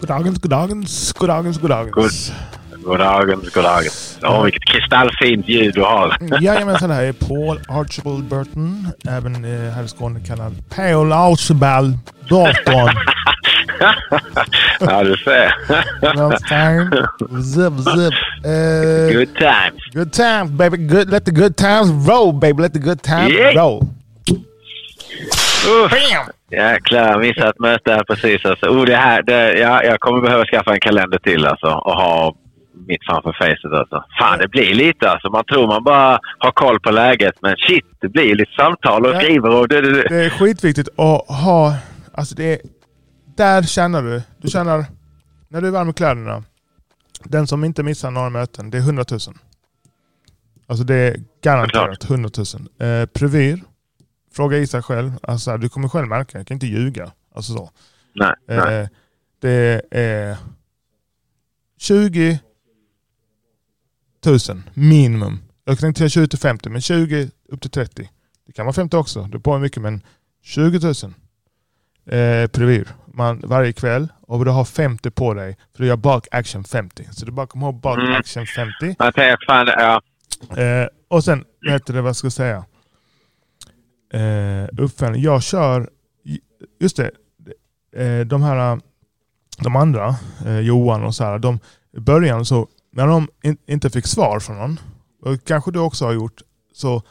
Goddagens, goddagens, goddagens, goddagens. Goddagens, goddagens. Åh, vilket kristallfint ljud du har. Jajamensan, det här är Paul Archibald Burton. Även eh, här i Skåne kallad Paul Archibald Burton. ja, du ser. Zip, zip. Eh, Good times. good times baby. Good, let the good times roll baby. Let the good times Yeah. roll. Uff. Bam! Jäklar, missat möte här precis. Alltså. Oh, det här, det, ja, jag kommer behöva skaffa en kalender till alltså, och ha mitt framför facet. Alltså. Fan, det blir lite alltså. Man tror man bara har koll på läget, men shit, det blir lite samtal och Ja. skriver och det, det, det. Det är skitviktigt att ha... Alltså det är, där känner du. Du känner när du är varm i kläderna. Den som inte missar några möten, det är 100 000. Alltså det är garanterat 100 000. Eh, Prevyr, fråga Isak själv. Alltså, du kommer själv märka, jag kan inte ljuga. Alltså så. Nej, nej. Eh, det är 20 000 minimum. Jag kan inte säga 20 till 50, men 20 upp till 30. Det kan vara 50 också, det beror på mycket, men 20 000 eh, man, varje kväll och du har 50 på dig för du gör bak action 50. Så du bara kommer ihåg bak Mm. action 50. Man tänker, fan, ja. Eh, och sen, heter det, vad ska jag säga? Eh, uppföljning. Jag kör, just det, eh, de här, de andra, eh, Johan och så här, de, i början så, när de in, inte fick svar från någon, och kanske du också har gjort, så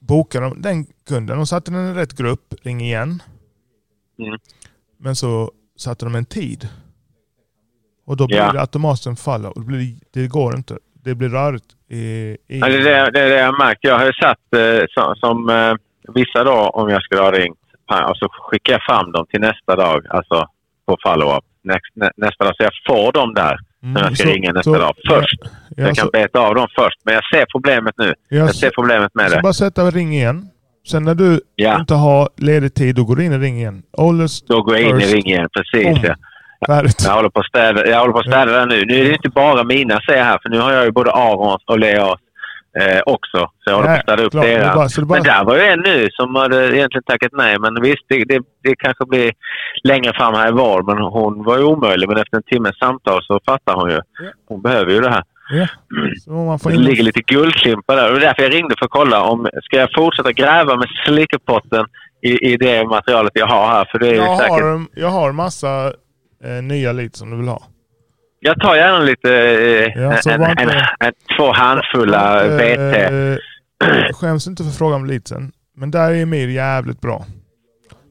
bokade de den kunden. De satte den i rätt grupp, ring igen. Mm. Men så satte de en tid. Och då blir Ja. det automatiskt en fall. Och det, blir, det går inte. Det blir rörigt i... i Ja, det, är det, det jag märkt. Jag har ju satt eh, som, som eh, vissa då, om jag skulle ha ringt, och så skickar jag fram dem till nästa dag, alltså på follow-up. Näst, nä, nästa dag, så jag får dem där när jag ska så- ringa nästa så- dag. Först. Ja, jag kan så, beta av dem först. Men jag ser problemet nu. ja, Jag så, ser problemet med så det. bara sätta ring igen. Sen när du Ja, inte har ledig tid, då går du in i ring igen. Då går jag in i First. ring igen. Precis. Boom. Ja. Färdigt. Jag håller på att städa, jag håller på städa där nu. Nu är det inte bara mina ser här, för nu har jag ju både Arons och Leas eh, också. Så jag håller på att städa upp klart. Deras. bara- bara- Men där var ju en nu som hade egentligen tackat nej. Men visst, det, det, det kanske blir längre fram här i vår. Men hon var ju omöjlig. Men efter en timmes samtal så fattar hon ju. Hon behöver ju det här. Man får Det ligger lite guldklimpar där. Det är därför jag ringde för att kolla om ska jag fortsätta gräva med slickerpotten i, i det materialet jag har här. För det är jag, säkert... har, jag har massa eh, nya lit som du vill ha. Jag tar gärna lite... Eh, Ja, en, en, en, en, två handfulla Eh, BT. eh, skäms inte för frågan om litsen. Men där är Emir jävligt bra.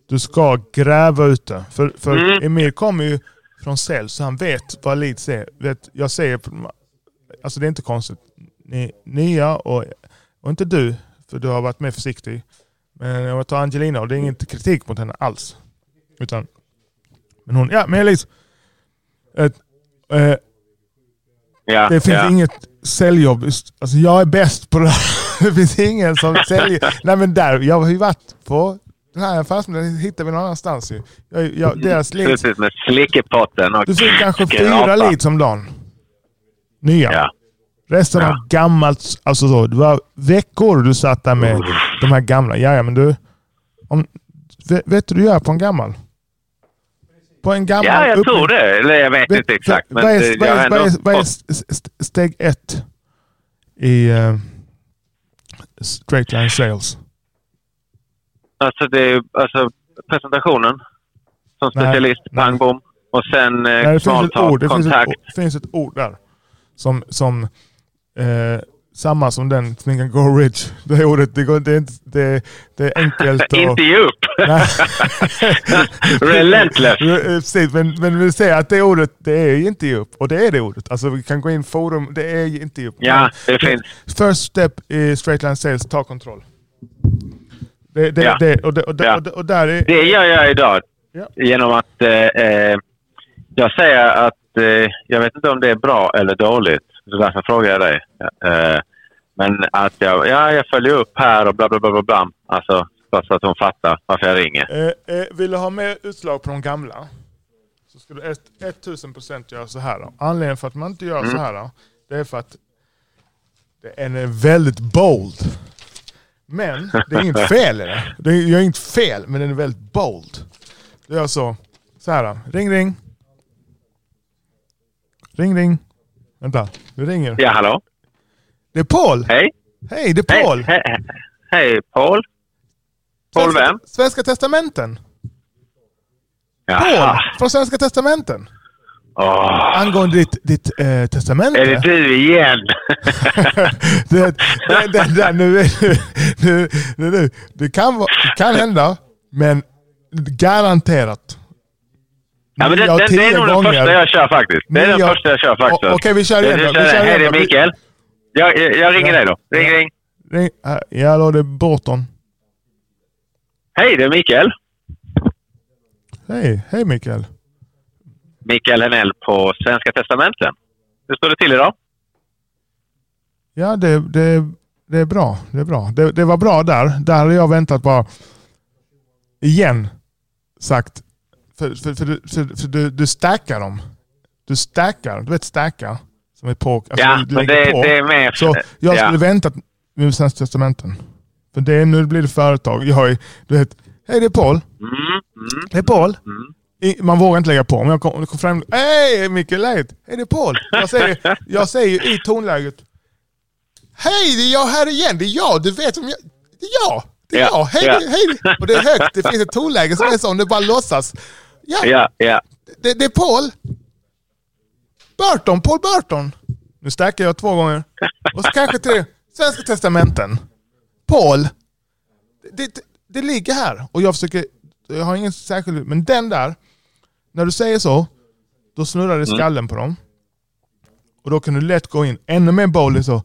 Du ska gräva ute. För, för Mm. Emir kommer ju från Cell så han vet vad Leeds är. Vet, jag säger, alltså det är inte konstigt. Ni, nya och, och inte du, för du har varit mer försiktig. Men jag tar Angelina och det är ingen kritik mot henne alls. Utan, men hon, ja men Elise. Ett, eh, Ja, det finns ja. inget säljjobb. Alltså jag är bäst på det här. Det finns ingen som säljer. Nej men där, jag har ju varit på den här affärsmodellen, hittar vi någon annanstans ju. Jag, jag, deras leads. Suttit med slickerpotten och Du fick kanske fyra leads om dagen. Nya. Ja. Resten Ja. var gammalt. Alltså så, det var veckor du satt där med de här gamla. Ja, ja men du. Om, vet, vet du vad du gör på en gammal? På en gammal ja, jag tror det. Eller jag vet inte exakt. Men vad, är, steg ett i uh, straight line sales? Alltså, det är, alltså presentationen som Nej, specialist, nej. pang bom. Och sen eh, Nej, det finns ett ord, det finns ett, kontakt. finns ett ord där. Som, som eh, samma som den Think and Go Rich. Det ordet, det, går, det, är, det, det är enkelt. och- Inte ge upp! Relentless. Precis, men, men vi säger att det ordet, det är inte ge upp. Och det är det ordet. Alltså vi kan gå in forum, det är inte ge upp. Ja, det finns. First step i straight line sales, ta kontroll. Det, det, Ja. det, och, det, och, det, Ja. och, det, och där är... Det gör jag idag. Ja. Genom att eh, eh, jag säger att eh, jag vet inte om det är bra eller dåligt. Så därför frågar jag dig. Eh, men att jag, ja, jag följer upp här och bla bla bla bla. bla. Alltså, så att hon fattar varför jag ringer. Eh, eh, vill du ha mer utslag på de gamla? Så ska du ett- 1000% göra så här. Då. Anledningen för att man inte gör så här då, det är för att det är väldigt bold. Men det är inget fel i det. det är, är inte fel, men den är väldigt bold. Du gör så. Så här då. Ring ring. Ring, ring. Vänta, det ringer. Ja, hallå? Det är Paul! Hej? Hej, det är Paul! Hej, hej, hej Paul? Paul Svenska, vem? Svenska Testamenten. Jaha. Paul från Svenska Testamenten. Åh, Angående ditt, ditt eh, testamente. är det du igen? det, det, det, det, nu, nu, nu, nu, det, kan, det kan hända, men garanterat. Ja, men det, det, det är nog den första jag kör faktiskt. Det är den första jag kör faktiskt. Okej, vi kör igen då. Hej, det är. Mikael. Jag, jag, jag ringer Ja. dig då. Ring, ring. Ring, äh, ja, då det är Borton. Hej, det är Mikael. Hej, hej Mikael. Mikael Henell på Svenska Testamenten. Hur står det till idag? Ja, det, det, det är bra. Det är bra. Det, det var bra där. Där hade jag väntat bara igen sagt. För, för, för, du- för, för du, du stackar dem. Du stackar. Du vet stacka? Som är på. Alltså ja, du men det, på. det är mer... Så jag ja. skulle väntat med Svenska Testamenten. För det nu blir det företag. Jag är, du vet, hej det är Paul. Mm, mm, Det är Paul. mm. I- Man vågar inte lägga på. Om jag kom, kom fram, hej Micke läget? Hej det är Paul. Jag säger, jag säger i tonläget, hej det är jag här igen, det är jag, du vet om jag, det är jag. Det är Ja, jag, hej, ja. hej. Och det är högt, det finns ett tonläge som är så, om det bara låtsas. Ja, Ja, ja. det, det är Paul. Burton, Paul Burton. Nu stackar jag två gånger. Och så kanske till Svenska Testamenten. Paul. Det, det, det ligger här. Och jag försöker, jag har ingen särskild, men den där. När du säger så, då snurrar det i skallen på dem. Och då kan du lätt gå in ännu mer bold så.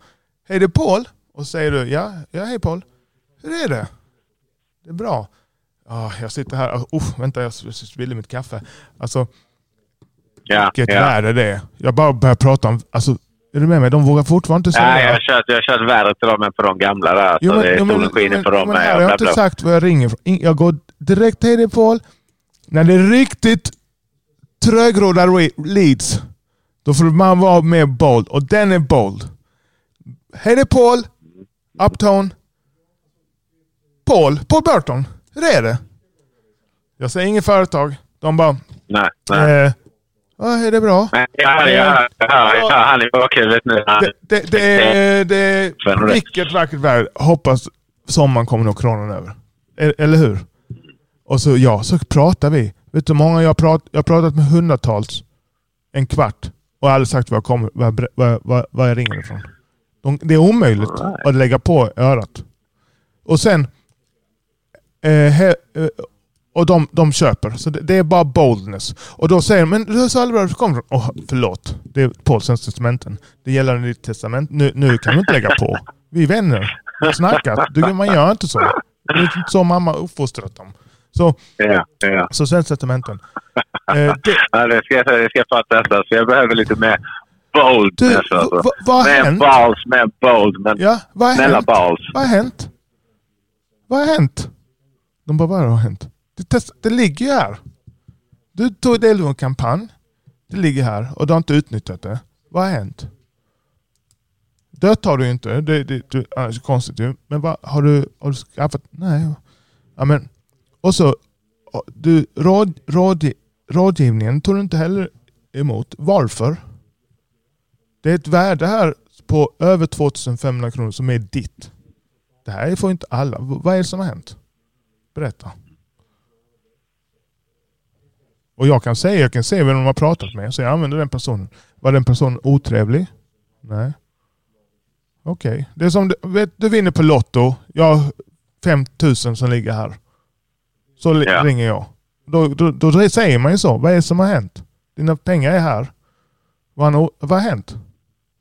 Hej det är Paul. Och så säger du, ja, ja hej Paul. Hur är det? Det är bra. Ja, jag sitter här, oh, vänta jag spillde mitt kaffe. Alltså, ja, vilket ja. värde det är. Jag bara börjar prata om, alltså, är du med mig? De vågar fortfarande inte säga... Nej, jag har kört, jag har kört värre till dem än på de gamla där. Jo, så men, det är jo, men, skiner på dem. men här har jag och inte sagt var jag ringer Jag går direkt till dig Paul. När det är riktigt trögrodda leads, då får man vara mer bold. Och den är bold. Hej det är Paul. Uptown. Paul. Paul Burton. Hur är det? Jag säger inget företag. De bara, Nej, nej. eh, ja, är det bra? Jag hör, jag hör han i bakhuvudet nu. Det, det, är, det är vilket vackert väder. Hoppas sommaren kommer nog kronan över. Eller hur? Och så ja, så pratar vi. Vet du hur många jag har pratat, jag har pratat med hundratals. En kvart. Och aldrig sagt var jag, kommer, var, var, var, jag ringer ifrån. De, det är omöjligt att lägga på örat. Och sen... Eh, he, eh, och de, de köper. Så det, det är bara boldness. Och då säger de, men du sa aldrig var du kommer. Åh, förlåt. Det är Pauls testamenten. Det gäller ditt testament. Nu, nu kan du inte lägga på. Vi är vänner. Vi har snackat. Du, man gör inte så. Det är inte så mamma uppfostrat dem. Så, ja, ja. så Svenska testamenten. Eh, det, Ja, det ska jag det ska jag testa. Så jag behöver lite mer bold. du, alltså. v- vad mer balls, mer bold. Men Ja, vad snälla balls. Vad har hänt? Vad har hänt? De bara, vad har hänt? Det, test, det ligger ju här. Du tog del av en kampanj. Det ligger här och du har inte utnyttjat det. Vad har hänt? Dött har du ju inte. Det, det, det är konstigt ju. Men vad, har, du, har du skaffat? Nej. Ja, men, och så, du, råd, råd, rådgivningen tog du inte heller emot. Varför? Det är ett värde här på över 2500 kronor som är ditt. Det här får inte alla. Vad är det som har hänt? Berätta. Och jag kan säga, jag kan se vem de har pratat med. Så jag använder den personen. Var den personen otrevlig? Nej. Okej. Det är som du, vet, du vinner på Lotto. Jag har 5000 som ligger här. Så Ja. ringer jag. Då, då, då säger man ju så. Vad är det som har hänt? Dina pengar är här. Vad, har- vad har hänt?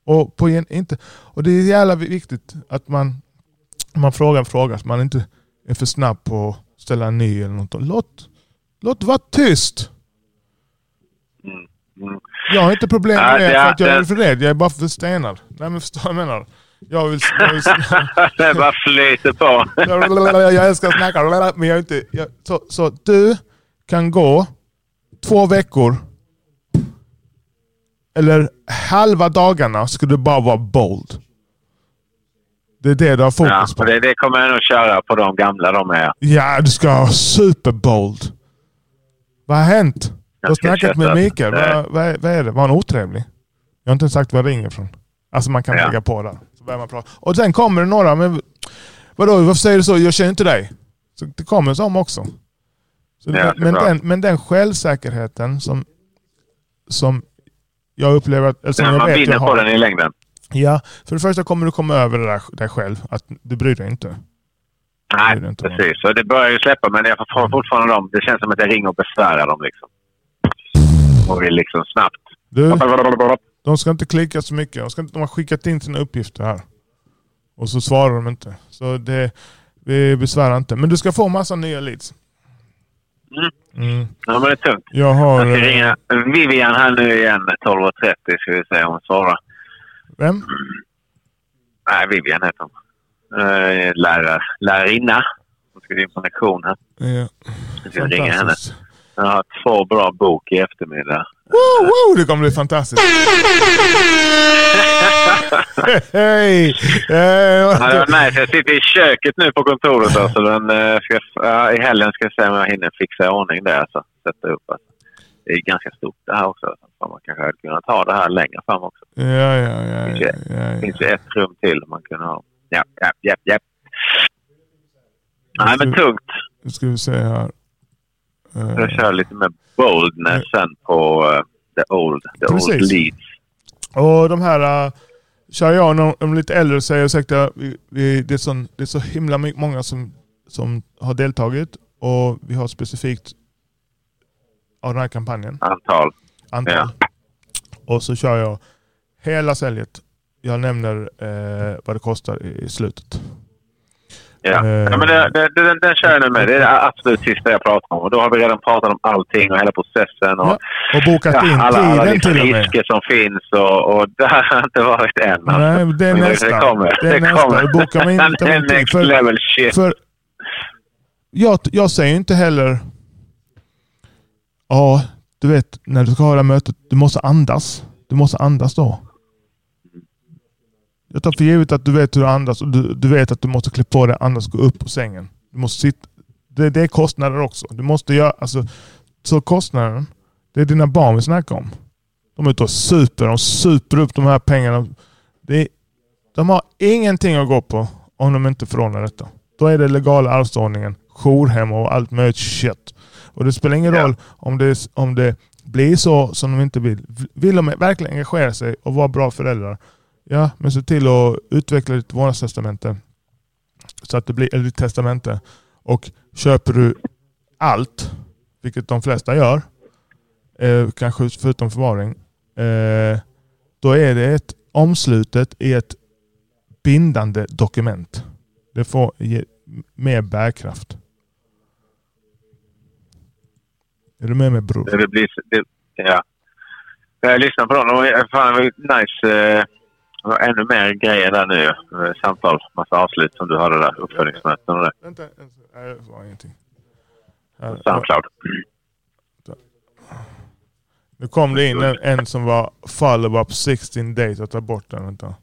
Och, på inte, och det är jävla viktigt att man, man frågar en fråga så man inte är för snabb på ställa en ny eller något. Låt, låt vara tyst. Mm, mm. Jag har inte problem med det för att jag är för rädd. Jag är bara för stenad. Nej men förstår vad jag menar? Jag vill... Jag, vill, det bara flyter på. jag älskar att snacka men jag är inte... Jag, så, så du kan gå två veckor eller halva dagarna ska du bara vara bold. Det är det du har Ja, fokus på. och det, det kommer jag nog köra på de gamla de är. Ja, du ska vara superbold. Vad har hänt? Du har Jag snackat med köpa Mikael. det. Vad, vad, är- vad är det? Var han otrevlig? Jag har inte sagt var jag ringer ifrån. Alltså man kan Ja. lägga på där. Så börjar man prata. Och sen kommer det några, men vadå, varför säger du så? Jag känner inte dig. Så det kommer som också. Så det, Ja, men, såklart. den, men den självsäkerheten som, som jag upplever att... Men jag man vinner jag på den i längden. Ja, för det första kommer du komma över det där, dig själv. Att du bryr dig inte. Nej, det inte. precis. Så det börjar ju släppa, men jag får fortfarande dem. Det känns som att jag ringer och besvärar dem. Liksom. Och vill liksom snabbt. Du, de ska inte klicka så mycket. De, ska inte, de har skickat in sina uppgifter här. Och så svarar de inte. Så det, vi besvärar inte. Men du ska få massa nya leads. Mm. Mm. Ja, men det är tungt. Jag har... Jag ska eh, ringa Vivian här nu igen 12.30 ska vi se om hon svarar. Vem? Nej, Vivian heter hon. Eh, Lärar, lärarinna. Hon ska in på en lektion här. Ja. Jag ska ringa henne. Jag har två bra bok i eftermiddag. Woo, woo, det kommer bli fantastiskt. Hej! Det var nice. Jag sitter i köket nu på kontoret. Alltså, men, eh, ska, ja, I helgen ska jag se om jag hinner fixa i ordning det. Alltså. Sätta upp. Alltså. Det är ganska stort det här också. Så man kanske hade kunnat ta det här längre fram också. Ja, ja, ja. Finns ja, ju- ja, Det ja. finns ju ett rum till man kunde ha. Ja, ja, ja, ja. Nej, men tungt. Nu ska vi se här. Eh, Jag kör lite med boldness sen på eh, the old, the old Precis. leads. Och de här uh, kör jag de är lite äldre säger ursäkta, vi, vi, det, är sån, det är så himla många som, som har deltagit och vi har specifikt av den här kampanjen Antal. antal. Ja. Och så kör jag hela säljet. Jag nämner eh, vad det kostar i slutet. Ja. Eh. ja men det, det, det, den, den kör jag nu med. Det är det absolut sista jag pratar om. Och då har vi redan pratat om allting och hela processen. Och, Ja, Och bokat in Ja, alla, alla tiden liksom till och med. risker som finns och, och det har inte varit än. Alltså. Nej, det är Men nästa. Det kommer. Det är nästa. Bokar man inte det är next För- level shit. För jag, jag säger inte heller Ja, du vet när du ska ha det här mötet, du måste andas. Du måste andas då. Jag tar för givet att du vet hur du andas och du, du vet att du måste klä på dig andas och gå upp på sängen. Du måste sitta. Det, det är kostnader också. Du måste göra, alltså, så kostnaden, det är dina barn vi snackar om. De är ute och super. De super upp de här pengarna. Det de har ingenting att gå på om de inte förordnar detta. Då är det legala arvsordningen, jourhem och allt möjligt shit. Och det spelar ingen Ja. roll om det, om det blir så som de inte vill. Vill de verkligen engagera sig och vara bra föräldrar, ja, men se till att utveckla ditt vårdnadstestamente. Så att det blir, eller ditt testamente. Och köper du allt, vilket de flesta gör, eh, kanske förutom förvaring, eh, då är det ett omslutet i ett bindande dokument. Det får ge mer bärkraft. Är du med mig bror? Det blir, det, ja. Jag lyssnar på var- Fan, det var nice. eh, ännu mer grejer där nu. eh, Samtal, massa avslut som du hade där. Uppföljningsmöten och det. Vänta, nej, det var ingenting. Här, Soundcloud. nu kom det in en, en som var follow-up 16 days. Jag tar bort den. Vänta.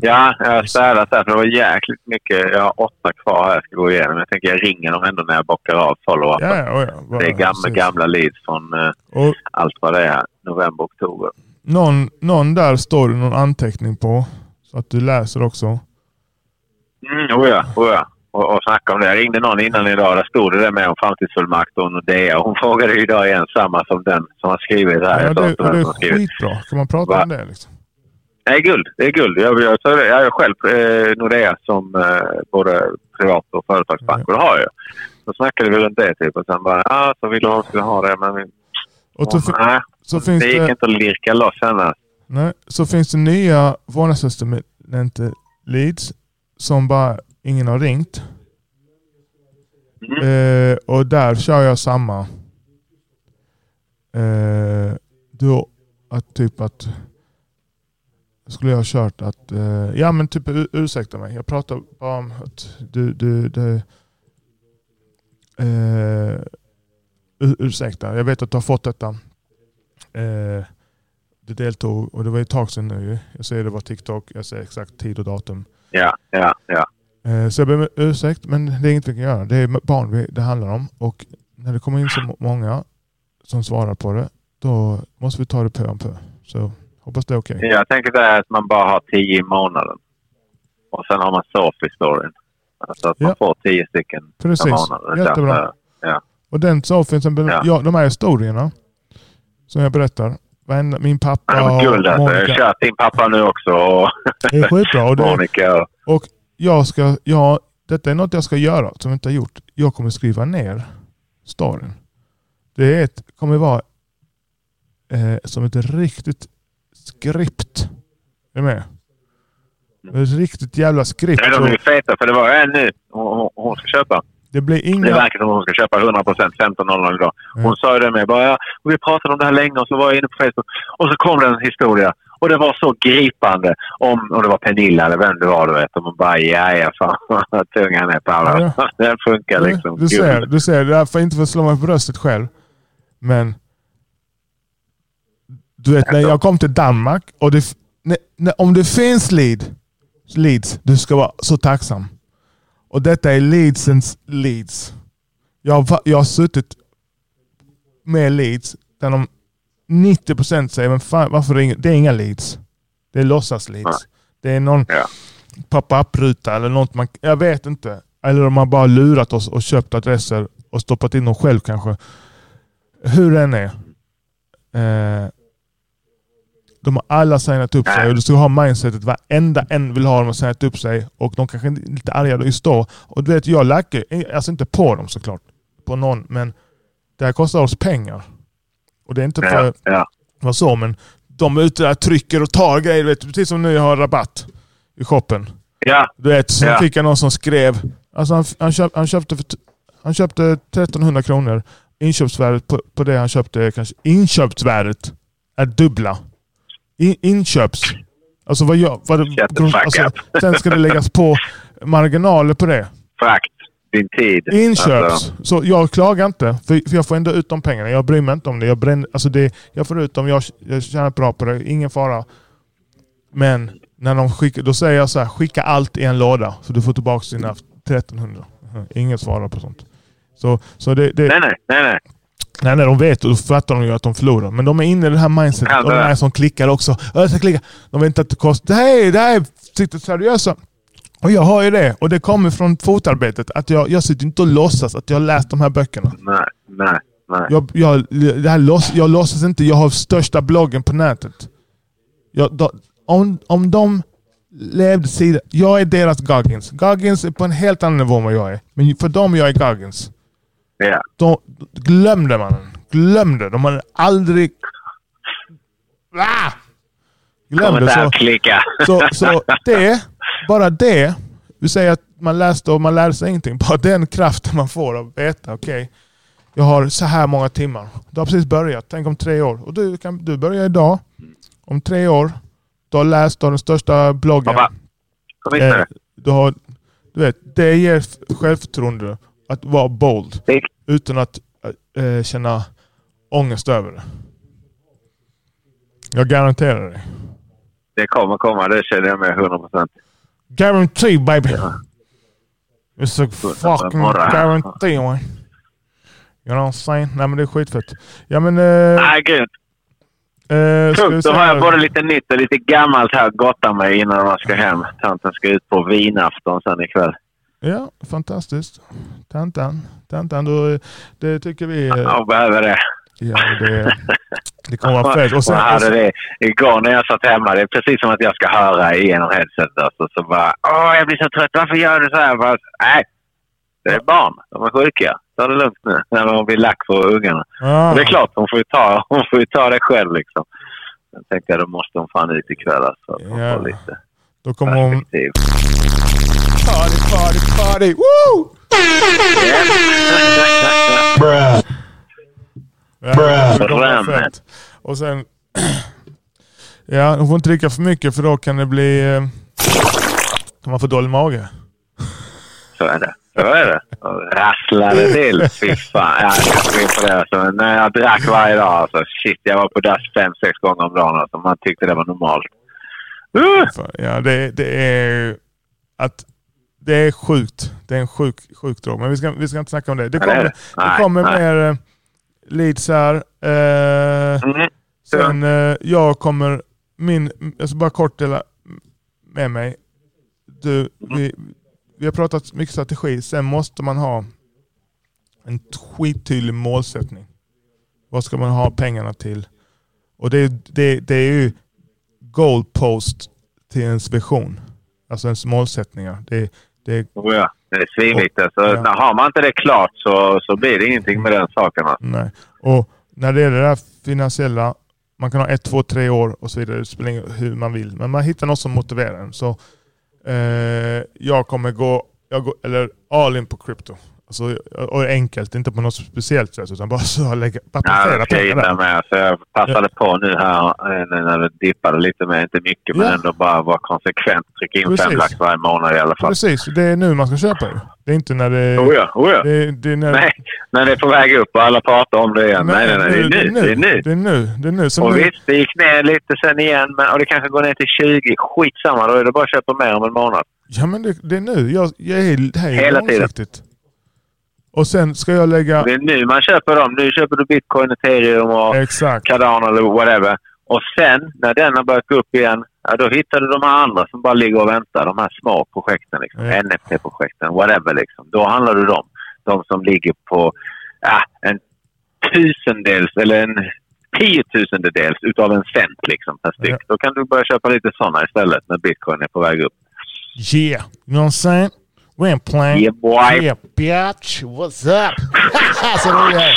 Ja, jag har städat där för det var jäkligt mycket. Jag har åtta kvar här jag ska gå igenom. Jag tänker jag ringer dem ändå när jag bockar av follow-up. Ja, ja, ja, bara- det är gamla, precis. gamla leads från eh, Och allt vad det är. November, oktober. någon, någon där står det någon anteckning på. Så att du läser också. Mm, oh ja, oh ja. Och, och snacka om det. Jag ringde någon innan idag. Där stod det där med om framtidsfullmakt och Nordea. Hon frågade idag igen samma som den som har skrivit här. Ja, det, det är skitbra. Kan man prata Va? om det? Liksom? Är guld. Det är guld. Jag, jag, jag, jag har själv eh, Nordea som eh, både privat och företagsbank. Och det har jag. Då snackade vi runt det typ. Och sen bara, ja, så ville hon skulle ha det. Men vi, Och så, fi- nej, så, finns det gick det, inte att lirka loss henne. nej, så finns det nya vårdnadstestamente leads som bara ingen har ringt. Mm. Eh, och där kör jag samma. Eh, då att typ att skulle jag ha kört att, eh, ja men typ ur- ursäkta mig. Jag pratar bara om att du, du, du eh, ur- ursäkta. Jag vet att du har fått detta. Eh, du deltog och det var ett tag sedan nu. Jag säger det var TikTok, jag säger exakt tid och datum. Ja, ja, ja. Eh, Så jag ber om ursäkt, men det är inget vi kan göra. Det är barn det handlar om. Och när det kommer in så må- många som svarar på det, då måste vi ta det på en på. Så hoppas det är okej. Jag tänker det är att man bara har tio i månaden. Och sen har man Sophie-storyn. Alltså att man Ja. får tio stycken Precis. per månad. Jättebra. Därför- Ja. Och den Sofien som Ja. ja. de här historierna som jag berättar. Min pappa Ja, men guld alltså. Jag har Monica. kört din pappa nu också och Det är skitbra. Och, det, Monica. Och, och jag ska, ja, detta är något jag ska göra som jag inte har gjort. Jag kommer skriva ner storyn. Det är ett, kommer vara eh, som ett riktigt skript. Är du med? Ett riktigt jävla skript. Nej, de är feta för det var en nu. Hon, hon- ska köpa. Det blir Det inga... verkar som hon ska köpa 100 procent 15.00 idag. Hon Ja. sa ju det med. Bara, ja, och vi pratade om det här länge och så var jag inne på Facebook. Och så kom det en historia. Och det var så gripande. Om, om det var Pernilla eller vem det var du vet. Och man bara ja, ja fan vad tung han är Paolo. Den funkar liksom. Du ser, du ser. Det är för inte för att slå mig på bröstet själv. Men du vet när jag kom till Danmark och det, när, när, om det finns lead, leads, du ska vara så tacksam. Och detta är leadsens leads. Jag, jag har suttit med leads där de 90% säger men fan, varför ringer Det är inga leads. Det är låtsas leads. Det är någon Ja. pop-up-ruta eller något man... Jag vet inte. Eller om man bara lurat oss och köpt adresser och stoppat in dem själv kanske. Hur den är. Eh, de har alla signat upp sig och du ska ha mindsetet. Varenda en vill ha dem att signat upp sig och de kanske är lite arga just då. Och du vet, jag lackar alltså inte på dem såklart. På någon, men det här kostar oss pengar. Och det är inte för Ja, ja. vara så, men de är ute där trycker och tar grejer. du Vet, precis som nu jag har rabatt i shoppen. ja. Du vet, så Ja. fick jag någon som skrev. Alltså han, han, köp, han, köpte, för, han köpte 1300 kronor. Inköpsvärdet på, på det han köpte kanske... Inköpsvärdet är dubbla. In, inköps... Alltså vad jag... Vad, alltså, sen ska det läggas på marginaler på det. Frakt. Din tid. Inköps. Alltså, Så jag klagar inte. För, för jag får ändå ut de pengarna. Jag bryr mig inte om det. Jag, bränner, alltså det, jag får ut dem. Jag, jag tjänar bra på det. Ingen fara. Men när de skickar, då säger jag så här. Skicka allt i en låda. Så du får tillbaka dina 1300. Mhm. Ingen svarar på sånt. Så, så det, det, nej, nej, nej, nej. Nej, nej, de vet och då fattar de ju att de förlorar. Men de är inne i det här mindsetet. Ja, Och de det- här som klickar också. Jag ska klicka. De vet inte att det kostar. Det är, det här är sitter seriösa. Och jag har ju det. Och det kommer från fotarbetet. Att jag, jag sitter inte och låtsas att jag har läst de här böckerna. Nej, nej, nej. Jag, jag, det här låts, jag låtsas inte. Jag har största bloggen på nätet. Jag, då, om, om de levde sida... Jag är deras Goggins. Goggins är på en helt annan nivå än vad jag är. Men för dem jag är Goggins. Ja. De, glöm det mannen. Glöm det. De hade aldrig... Ah! Glöm Kommer det. Så, klicka. så, så det, bara det. Vi säger att man läste och man lärde sig ingenting. Bara den kraften man får av att veta. Okej, jag har så här många timmar. Du har precis börjat. Tänk om tre år. Och du, kan, du börjar idag. Om tre år. Du har läst av den största bloggen. Pappa, kom hit Eh, du, har, du vet, det ger självförtroende att vara bold utan att eh, känna ångest över det. Jag garanterar dig. Det kommer komma, det känner jag med 100 procent. Guarantee baby. It's a fucking guarantee man. You know what I'm saying? Nej men det är skitfett. Ja men... Eh, Nej, grymt. eh, Tungt. Då har jag både lite nytt och lite gammalt här att gotta mig innan man ska hem. Tanten ska ut på vinafton sen ikväll. Ja, fantastiskt. Tantan. Tantan, då, det tycker vi... Jag behöver det. Ja, det, det kommer vara fett. Och sen, jag hade det igår när jag satt hemma. Det är precis som att jag ska höra genom headsetet. Alltså, så bara, åh jag blir så trött. Varför gör du så här? Bara, Nej, det är barn. De är sjuka. Ta det lugnt nu. När man blir lack på ungarna. ah, Och det är klart, hon får ju ta, hon får ta det själv liksom. Sen tänkte jag, då måste hon fan ut ikväll alltså. Att hon Ja. får lite Då kommer hon... perspektiv. Party, party, party! Woo! Bram. fett. Och sen... Ja, hon får inte dricka för mycket för då kan det bli... Kan man få dålig mage. Så är det. Så är det. Rasslade till. Fy fan. Ja, jag ska gå in på det. Alltså. Men När jag drack varje dag. Alltså, shit, jag var på dass fem, sex gånger om dagen. Alltså. Man tyckte det var normalt. Uh! Ja, det, det är... Att... Det är sjukt. Det är en sjuk, sjuk drog. Men vi ska, vi ska inte snacka om det. Det kommer, det. det kommer nej. mer... leads här. Eh, Mm. sen eh, jag kommer, min, jag ska bara kort dela med mig. Du, vi, vi har pratat mycket strategi, sen måste man ha en skittydlig målsättning. Vad ska man ha pengarna till? Och det, det, det är ju goalpost till ens vision. Alltså ens målsättningar. Det, det, Oh, ja. Det är svinviktigt. Alltså, Ja. när Har man inte det klart så, så blir det ingenting med den saken. va? nej. Och när det gäller det här finansiella, man kan ha ett, två, tre år och så vidare. Det spelar ingen hur man vill. Men man hittar något som motiverar en. Så eh, jag kommer gå, jag går, eller all in på krypto. Alltså, och enkelt, inte på något speciellt sätt utan bara så lägga, bara Ja, placera jag pengar där. med. Så jag passade på nu här eh, när det dippade lite mer. Inte mycket, men Ja. ändå bara vara konsekvent. Trycka in Precis. fem lax varje månad i alla fall. Precis, det är nu man ska köpa ju. Det är inte när det, Oh ja, oh ja. det, det är när, Nej, när det är på väg upp och alla pratar om det igen. Nej, nej, nej. Det är nu. Det är nu. Det är nu. Det är nu. Som Och nu. visst, det gick ner lite sen igen. Men, och det kanske går ner till 20. Skitsamma, då är det bara att köpa mer om en månad. Ja men det, det är nu. Jag, jag är, det här är Hela tiden. Och sen ska jag lägga... Det är nu man köper dem. Nu köper du bitcoin, ethereum och Exakt. Cardano eller whatever. Och sen, när den har börjat gå upp igen, ja, då hittar du de här andra som bara ligger och väntar. De här små projekten, liksom. Ja. NFT-projekten, whatever. Liksom. Då handlar du dem. De som ligger på ja, en tusendels eller en tiotusendels utav en cent liksom, per styck. Ja. Då kan du börja köpa lite sådana istället när bitcoin är på väg upp. Yeah. You know what I'm saying? We ain't playing. Yeah, boy. Yeah, bitch. What's up? Så roligt här.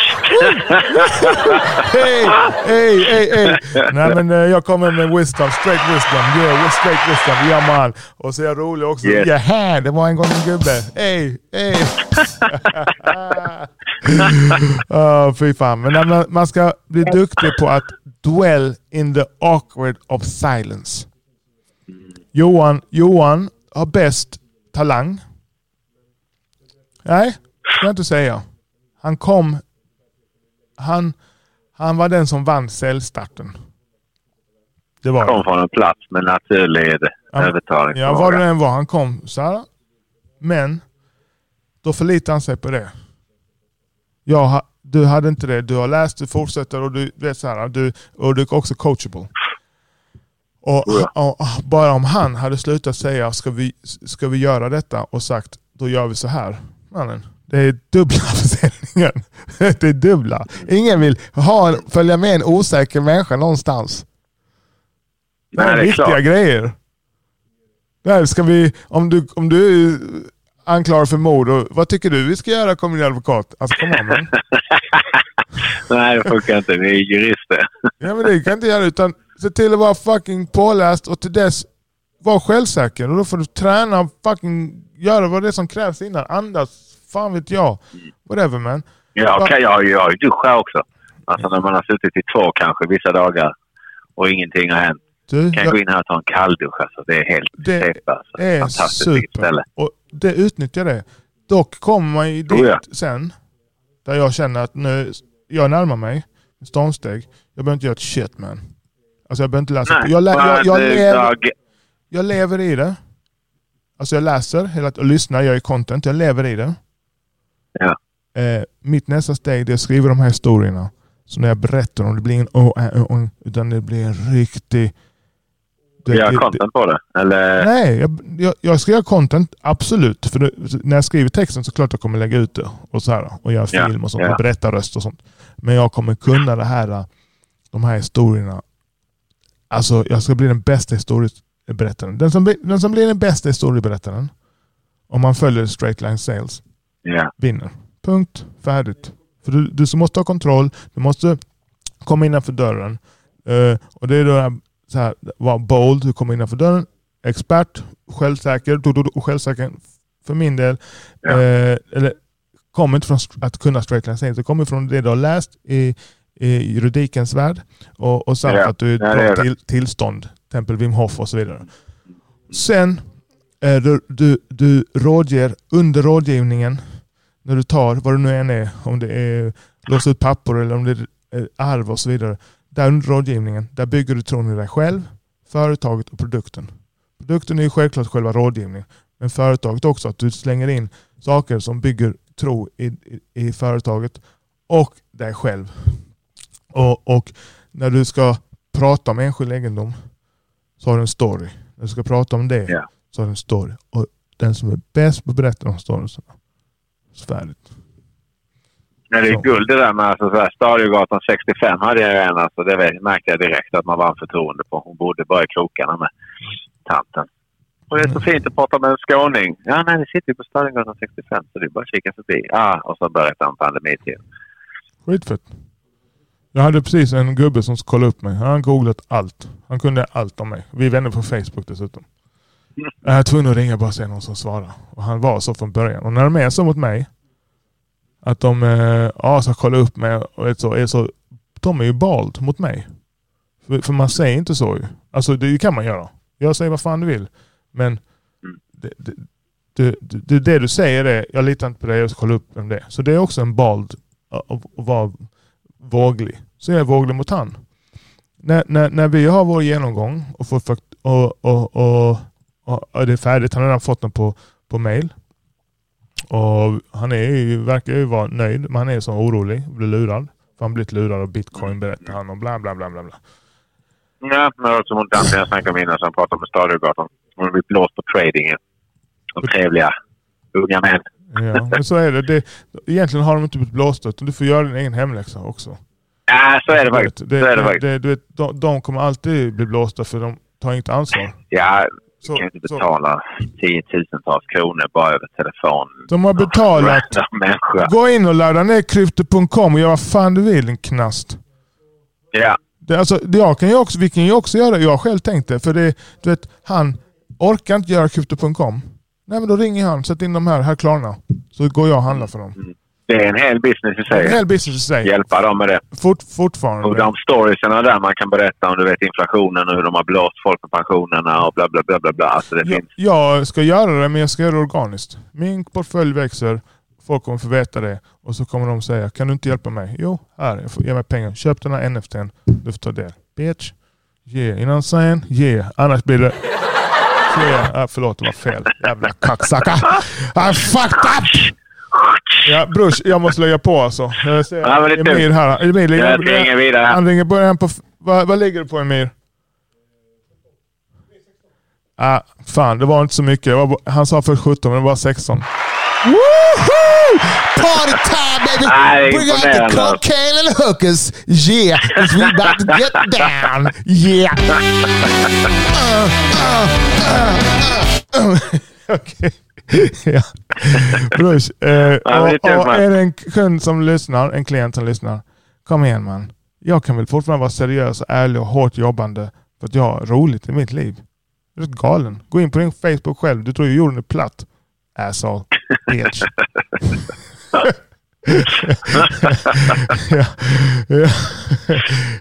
Hej, hej, hej, hej. Nej men eh, jag kommer med wisdom. Straight wisdom. Yeah, straight wisdom. Ja man. Och så är jag rolig också. Yes. Yeah, det var en gång en gubbe. Hej, hej. oh, fy fan. Men man ska bli duktig på att dwell in the awkward of silence. Johan, Johan har bäst talang. Nej, ska jag inte säga. Han kom... Han, han var den som vann säljstarten. Det var Kom det. från en plats med naturlig Ja, övertalning. Ja, vad det än var. Han kom så här. Men då förlitade han sig på det. Jag, du hade inte det. Du har läst, du fortsätter och du vet så här. Du, och du är också coachable. Och, och, och bara om han hade slutat säga ska vi, ska vi göra detta och sagt då gör vi så här. Mannen, det är dubbla försäljningen. Det är dubbla. Ingen vill ha följa med en osäker människa någonstans. Det Nej, är är viktiga klart. grejer. Det här ska vi, om du, om du är anklagad för mord, vad tycker du vi ska göra kom din advokat? Alltså kom on man. Nej, det funkar inte. Vi är jurister. Ja men det kan inte göra utan se till att vara fucking påläst och till dess var självsäker. Och då får du träna fucking göra vad det är som krävs innan. Andas, fan vet jag. Whatever man. Ja, okay, jag, jag har ju duschat också. Alltså när man har suttit i två kanske vissa dagar och ingenting har hänt. Du, Kan jag gå in här och ta en kalldusch alltså. Det är helt Det safe alltså. är Fantastiskt super. ställe. Och det utnyttjar det. Dock kommer man ju dit Oh ja. sen, där jag känner att nu, jag närmar mig stormsteg. Jag behöver inte göra ett shit man. Alltså jag behöver inte läsa. Nej, jag, lä- jag, jag, men, lever, jag, lever i det. Alltså jag läser hela, och lyssnar, jag gör content, jag lever i det. Ja. Eh, mitt nästa steg är att skriva de här historierna. Så när jag berättar om det blir ingen oh, äh, oh, utan det blir en riktig... det- gör det- content på det. Eller? Nej, jag, jag, jag ska göra content, absolut. För det, när jag skriver texten så klart jag kommer lägga ut det. Och, så här, och göra Ja, film och sånt. ja. Och berätta röst och sånt. Men jag kommer kunna det här, de här historierna. Alltså jag ska bli den bästa historieberättaren. Den som, den som blir den bästa historieberättaren, om man följer straight line sales, Ja. vinner. Punkt. Färdigt. För du, du måste ha kontroll, du måste komma innanför dörren. Eh, och det är då så här, vara bold, du kommer innanför dörren. Expert, självsäker, du, du, du, självsäker för min del. Ja. Eh, eller, kommer inte från att kunna straight line sales, det kommer från det du har läst i, i juridikens värld. Och, och samt Ja, att du är ja, till, tillstånd, exempel Wim Hof och så vidare. Sen du, du, du rådger under rådgivningen när du tar vad det nu än är, om det är låsa ut papper eller om det är eh, arv och så vidare. Där under rådgivningen, där bygger du tron i dig själv, företaget och produkten. Produkten är ju självklart själva rådgivningen, men företaget också, att du slänger in saker som bygger tro i, i, i företaget och dig själv. Och, och när du ska prata om enskild egendom så har du en story. När du ska prata om det Ja. så har du en story. Och den som är bäst på att berätta de storiesarna. Färdigt. Men det är Så. guld det där med alltså, så här, Stadiogatan 65 hade jag en. Alltså, det märkte jag direkt att man var en förtroende på. Hon bodde bara i krokarna med tanten. Och det är så fint att prata med en skåning. Ja, nej, vi sitter ju på Stadiogatan 65 så det är bara att kika förbi. Ah, och så berättar han pandemitiden. Skitfett. Jag hade precis en gubbe som kollade upp mig. Han har googlat allt. Han kunde allt om mig. Vi är vänner på Facebook dessutom. Jag var tvungen att ringa bara och se någon som svarar. Och han var så från början. Och när de är så mot mig, att de eh, ja, ska kolla upp mig och så, är så, de är ju bald mot mig. För, för man säger inte så ju. Alltså det kan man göra. Jag säger vad fan du vill. Men det, det, det, det, det du säger är, jag litar inte på dig, jag ska kolla upp vem det är. Så det är också en bald att att vara våglig. Så jag är våglig mot han. När, när, när vi har vår genomgång och, får och, och, och, och, det är färdigt, han har redan fått den på, på mail. Och han är ju, verkar ju vara nöjd, men han är så orolig och blir lurad. För han blivit lurad av bitcoin berättar han och bla bla bla bla. bla. Ja, men också mot tanten jag snackade om innan som pratade med Stadiogatan. Hon har blivit blåst på tradingen. De trevliga unga män. Ja, men så är det. det. Egentligen har de inte blivit blåsta utan du får göra din egen hemläxa också. Ja, så är det faktiskt. Det, Så är det faktiskt. det, du vet, de, de kommer alltid bli blåsta för de tar inget ansvar. Ja, Så, kan inte så, betala tiotusentals kronor bara över telefon. de har betalat. Gå in och ladda ner krypto.com och gör vad fan du vill din knast. Ja, Det, alltså, det jag kan ju också, vi kan ju också göra det. Jag har själv tänkt det. För det, du vet, han orkar inte göra krypto.com. Nej men då ringer han, sätt in de här, här Klarna. Så går jag och handlar för dem. det är en hel business i är en sig. hel business i sig. Hjälpa dem med det. Fort, Och fortfarande. de storiesarna där man kan berätta om du vet inflationen och hur de har blåst folk med pensionerna och bla bla bla bla. bla. Alltså det Jag, finns. jag ska göra det men jag ska göra det organiskt. Min portfölj växer. Folk kommer få veta det. Och så kommer de säga, kan du inte hjälpa mig? Jo, här, jag får, ge mig pengar. Köp den här NFTn. Du får ta del. Bitch. Yeah, you know what I'm saying? Yeah. Annars blir det... Yeah. Ah, förlåt, det var fel. Jävla kacksucker. I fucked up! Ja, brors, jag måste lägga på alltså. Jag ser Ja, men det är tur. Emir här. Emir, ligger, Jag ringer vidare. han ringer på en på... Vad, vad ligger du på Emir? Ah, fan, det var inte så mycket. Var, han sa först 17, men det var 16. Woohoo! Party time, baby! Nej, Bring out the imponerande. cocaine and hookers. Yeah, 'cause we about to get down. Yeah. Uh, uh, uh. Okej. ja. Brors, eh, och, och är det en kund som lyssnar, en klient som lyssnar. Kom igen man. Jag kan väl fortfarande vara seriös, ärlig och hårt jobbande för att jag har roligt i mitt liv. Du är galen. Gå in på din Facebook själv. Du tror ju jorden är platt. Asshole. Bitch. ja. ja.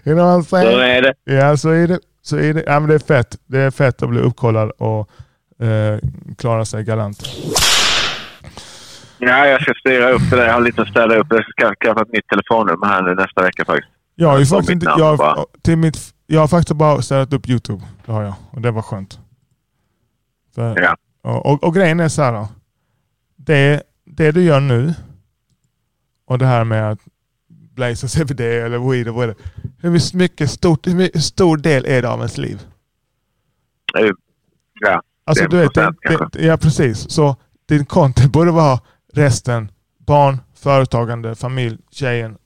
You know what I'm saying? Så är det. Ja, så är det. Så är det. Ja, men det är fett. Det är fett att bli uppkollad och eh, klara sig galant. Ja, jag ska styra upp det där. Jag har lite att städa upp. Jag ska skaffa ett nytt telefonnummer här nu nästa vecka faktiskt. Jag har, faktiskt inte, jag, har- till mitt, jag har faktiskt bara ställt upp YouTube. Det har jag. Och det var skönt. För, Ja. och, och, och grejen är så här då. Det, det du gör nu och det här med att blaza CBD eller weed och vad. Hur mycket stort, hur stor del är det av ens liv? Eh, Ja, Alltså, du vet, det, 5% kanske. det, ja precis. Så din content borde vara resten barn, företagande, familj, tjejen,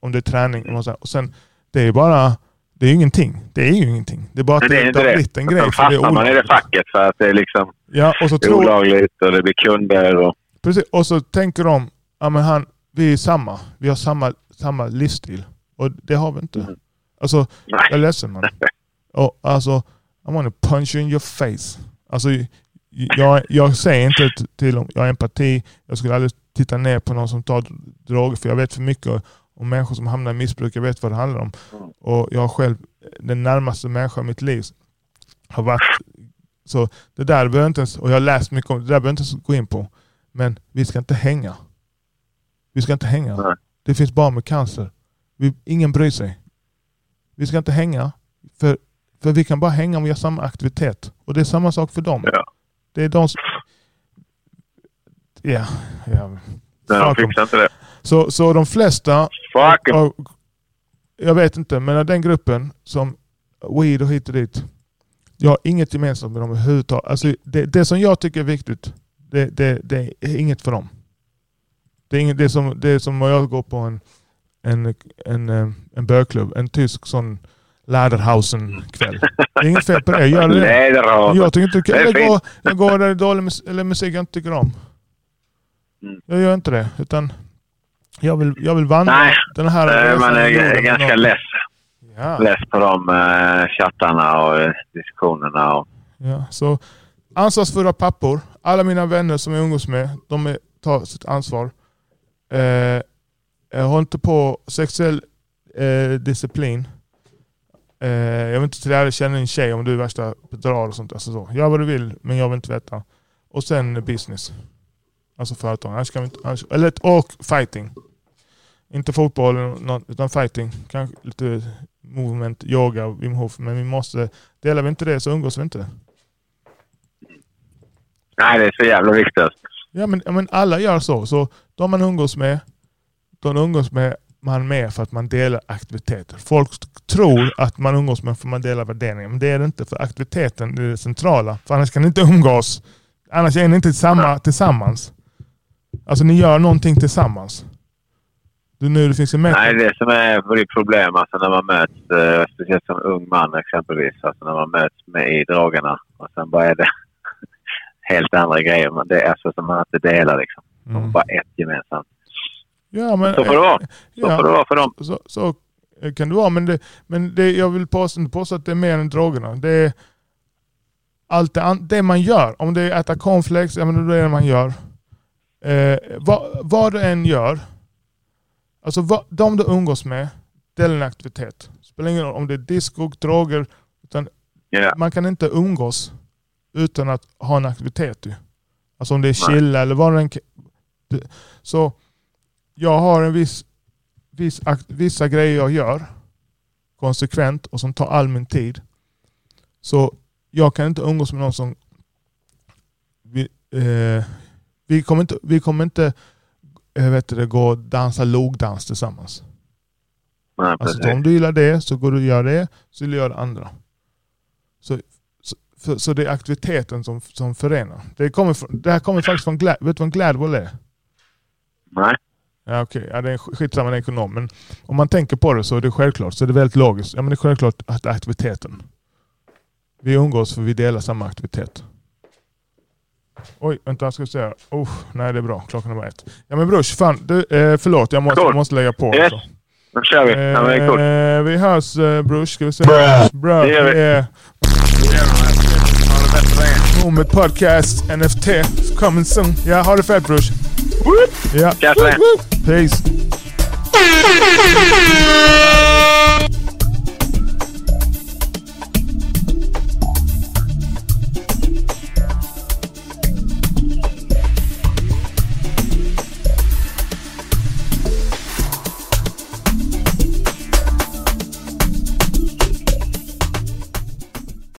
om det är träning. Och, och sen, det är bara, det är ju ingenting. Det är ju ingenting. Det är bara att det är inte det har blivit en Sen grej. Är fastnar man i det facket för att det är liksom Ja, och så, det är olagligt och det blir kunder och... precis, och så tänker de, ja men han, vi är samma. Vi har samma, samma livsstil. Och det har vi inte. Mm. Alltså, jag är Nej. ledsen man. Och, alltså, I wanna punch you in your face. Alltså, jag, jag säger inte till dem, jag har empati, jag skulle aldrig titta ner på någon som tar droger för jag vet för mycket om människor som hamnar i missbruk, jag vet vad det handlar om. Och jag själv, den närmaste människan i mitt liv har varit så det där behöver jag inte ens, och jag har läst mycket om det, där behöver jag inte ens gå in på. Men vi ska inte hänga. Vi ska inte hänga. Nej. Det finns barn med cancer. Vi, ingen bryr sig. Vi ska inte hänga. För, för vi kan bara hänga om vi har samma aktivitet. Och det är samma sak för dem. Ja. Det är de som... Ja. ja. Men de fixar inte det. Så, så de flesta, Fuck av, jag vet inte, men av den gruppen som weed och hit och dit. Jag har inget gemensamt med dem överhuvudtaget. Alltså, det, det som jag tycker är viktigt, det, det, det är inget för dem. Det är, inget, det är, som, det är som om jag går på en, en, en, eh, en bögklubb, en tysk sån Läderhausen-kväll. Det är inget fel på det, gör det. Jag tycker inte Det är jag går, jag går där det är dålig mus eller musik jag inte tycker om. Mm. Jag gör inte det. Utan jag vill, jag vill vandra Nej, den här resan Man är ganska någon. less, Ja, less på de eh, chattarna och eh, diskussionerna. Och, ja. Så ansvarsfulla pappor. Alla mina vänner som jag umgås med, de är, tar sitt ansvar. Eh, jag har inte på sexuell eh, disciplin. Eh, jag vill inte lära känna en tjej om du är värsta bedrar och sånt. Alltså så. Gör vad du vill, men jag vill inte veta. Och sen business. Alltså företag. Annars kan vi inte, annars, eller, och fighting. Inte fotboll utan fighting. Kanske lite movement, yoga, Wim Hof. Men vi måste, delar vi inte det så umgås vi inte. nej, det är så jävla viktigt. Ja men, men alla gör så. Så de man umgås med, de umgås med man med för att man delar aktiviteter. Folk tror att man umgås med för att man delar värderingar. Men det är det inte. För aktiviteten är det centrala. För annars kan ni inte umgås. Annars är ni inte samma, tillsammans. Alltså ni gör någonting tillsammans. Nu det finns en. Nej, det som är det problem alltså när man möts, eh, speciellt som ung man exempelvis, alltså när man möts med i drogerna och sen bara är det helt andra grejer. Men Det är alltså som man inte delar liksom. Mm. Bara ett gemensamt. Ja, men, Så får det vara. Så ja. får det vara för dem. så, så kan det vara. Men, det, men det, jag vill påstå, inte påstå att det är mer än drogerna. Det är allt det, det man gör. Om det är äta cornflakes, ja, men det är det man gör. Eh, vad, vad du än gör, alltså de du umgås med, det är en aktivitet. Spelar ingen roll om det är disco, droger, utan Ja. man kan inte umgås utan att ha en aktivitet. Ju. Alltså om det är chilla eller vad det det- Så jag har en viss, viss akt, vissa grejer jag gör konsekvent och som tar all min tid. Så jag kan inte umgås med någon som... Vi, eh, vi kommer inte, vi kommer inte vet du, gå och dansa logdans tillsammans. Nej, Alltså om du gillar det så går du och gör det, så gillar jag det andra. Så, så, för, så det är aktiviteten som, som förenar. Det, kommer från, det här kommer faktiskt från Glad, vet du vad en Gladwell är? Nej. Ja, okej. Ja, det är sk- skitsamma, det är ekonom. Men om man tänker på det så är det självklart. Så är det väldigt logiskt. Ja, men det är självklart att aktiviteten. Vi umgås för vi delar samma aktivitet. Oj, vänta, jag ska se. här. Oh, nej, det är bra. Klockan är bara ett. Ja men brors, fan. Du, eh, förlåt, jag måste, Cool. måste lägga på. Yes. alltså. Nu kör vi. Ja, men coolt. Eh, vi hörs eh, brors, ska vi se. Bruh. Bra. Det gör vi. Yeah. Moment podcast NFT coming soon. Ja, ha det fett brors. Ja. Peace.